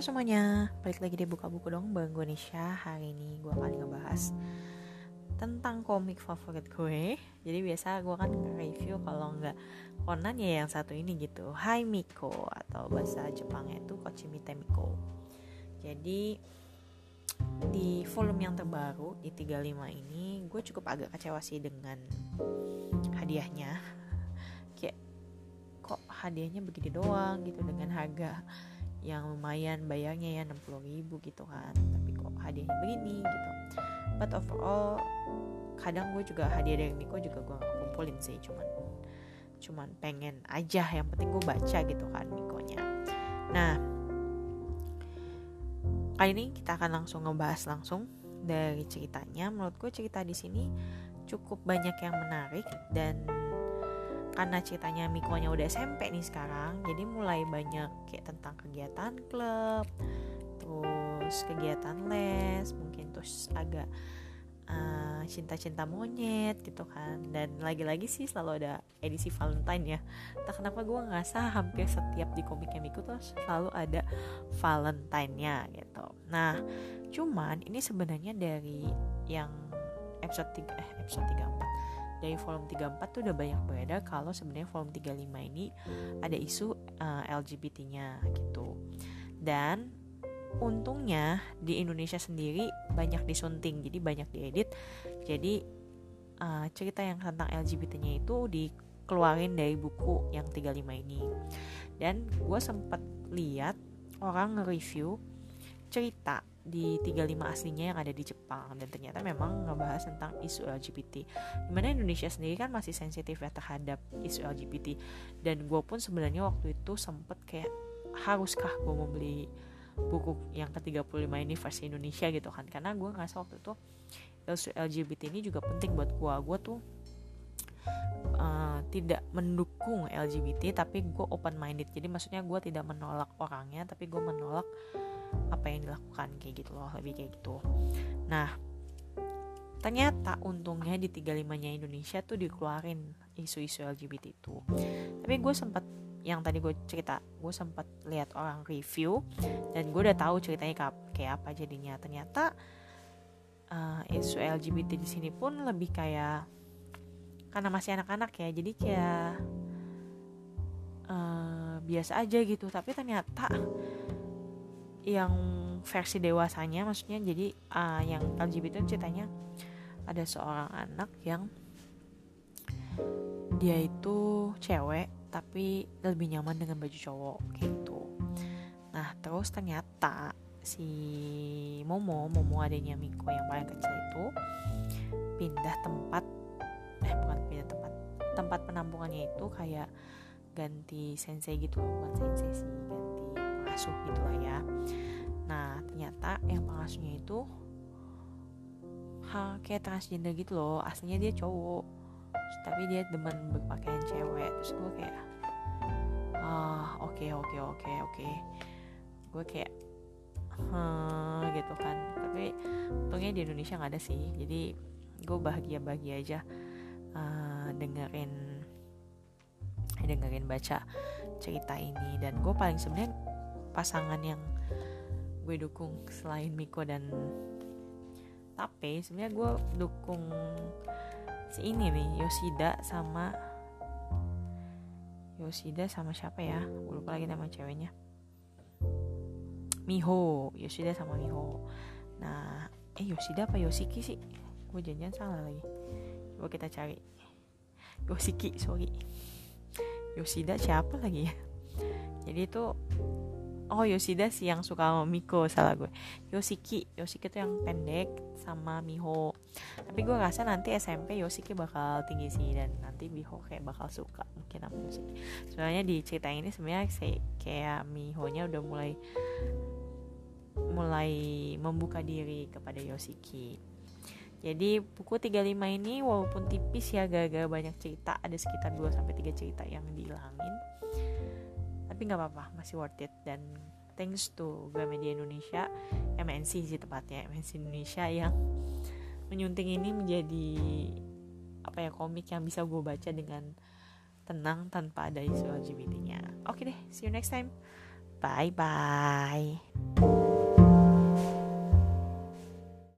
Semuanya, balik lagi di Buka Buku dong Bang Nisha Hari ini gue akan ngebahas tentang komik favorit gue. Jadi biasa gue kan nge-review kalau nggak Conan ya yang satu ini gitu. Hai Miko atau bahasa Jepangnya itu Kochimite Miko Jadi di volume yang terbaru di 35 ini gue cukup agak kecewa sih dengan hadiahnya. Kayak kok hadiahnya begini doang gitu dengan harga yang lumayan bayarnya ya 60 ribu gitu kan. Tapi kok hadiahnya begini gitu. But overall kadang gue juga hadiah dari Miko juga gue gak kumpulin sih. Cuman cuman pengen aja. Yang penting gue baca gitu kan Mikonya. Nah kali ini kita akan langsung ngebahas langsung dari ceritanya. Menurut gue cerita di sini cukup banyak yang menarik dan karena ceritanya Mikonya udah SMP nih sekarang jadi mulai banyak kayak tentang kegiatan klub terus kegiatan les mungkin terus agak uh, cinta-cinta monyet gitu kan. Dan lagi-lagi sih selalu ada edisi Valentine ya. Tak kenapa gue ngerasa hampir setiap di komiknya Miko tuh selalu ada Valentine-nya gitu. Nah cuman ini sebenarnya dari yang episode 3 eh episode 34 dari volume 34 tuh udah banyak beredar kalau sebenarnya volume 35 ini ada isu uh, eh, LGBT-nya gitu. Dan untungnya di Indonesia sendiri banyak disunting, jadi banyak diedit. Jadi uh, cerita yang tentang LGBT-nya itu dikeluarin dari buku yang 35 ini. Dan gue sempat lihat orang nge-review cerita di 35 aslinya yang ada di Jepang. Dan ternyata memang ngebahas tentang isu LGBT di mana Indonesia sendiri kan masih sensitif ya terhadap isu LGBT dan gue pun sebenarnya waktu itu sempet kayak haruskah gue mau beli buku yang ke-35 ini versi Indonesia? gitu kan. Karena gue ngerasa waktu itu isu LGBT ini juga penting buat gue gue tuh uh, tidak mendukung LGBT tapi gue open minded jadi maksudnya gue tidak menolak orangnya tapi gue menolak apa yang dilakukan kayak gitu loh lebih kayak gitu. Nah ternyata untungnya di 35 nya Indonesia tuh dikeluarin isu-isu LGBT itu. Tapi gue sempat yang tadi gue cerita gue sempat lihat orang review dan gue udah tahu ceritanya kayak apa jadinya. Ternyata uh, isu LGBT di sini pun lebih kayak karena masih anak-anak ya jadi kayak uh, biasa aja gitu. Tapi ternyata yang versi dewasanya maksudnya jadi uh, yang LGBT itu ceritanya ada seorang anak yang dia itu cewek tapi lebih nyaman dengan baju cowok gitu. Nah terus ternyata si Momo Momo adanya Miko yang paling kecil itu pindah tempat eh tempat penampungannya itu kayak ganti sensei gitu bukan sensei sih ganti pengasuh gitu lah ya. Nah ternyata yang pengasuhnya itu ha, kayak transgender gitu loh aslinya dia cowok. Tapi dia demen berpakaian cewek terus gue kayak ah oke oke oke oke. Gue kayak hmm, gitu kan. Tapi untungnya di Indonesia nggak ada sih jadi gue bahagia bahagia aja uh, dengerin dengerin baca cerita ini. Dan gue paling sebenarnya pasangan yang gue dukung selain Miko dan Tape sebenarnya gue dukung si ini nih Yoshida sama Yoshida sama siapa ya? Gue lupa lagi nama ceweknya. Miho Yoshida sama Miho. Nah eh Yoshida apa Yoshiki sih? Gue janjian salah lagi coba kita cari. Yoshiki sorry. Yoshida siapa lagi ya? Jadi itu oh Yoshida sih yang suka sama Miko salah gue. Yoshiki Yoshiki tuh yang pendek sama Miho. Tapi gue rasa nanti SMP Yoshiki bakal tinggi sih dan nanti Miho kayak bakal suka mungkin sama Yoshiki soalnya di cerita ini sebenarnya kayak Miho nya udah mulai mulai membuka diri kepada Yoshiki jadi buku 35 ini walaupun tipis ya gara-gara banyak cerita ada sekitar 2 sampai 3 cerita yang dihilangin tapi nggak apa-apa masih worth it dan thanks to Gramedia Indonesia MNC sih tepatnya MNC Indonesia yang menyunting ini menjadi apa ya komik yang bisa gue baca dengan tenang tanpa ada isu LGBT-nya. Oke deh, see you next time. Bye bye.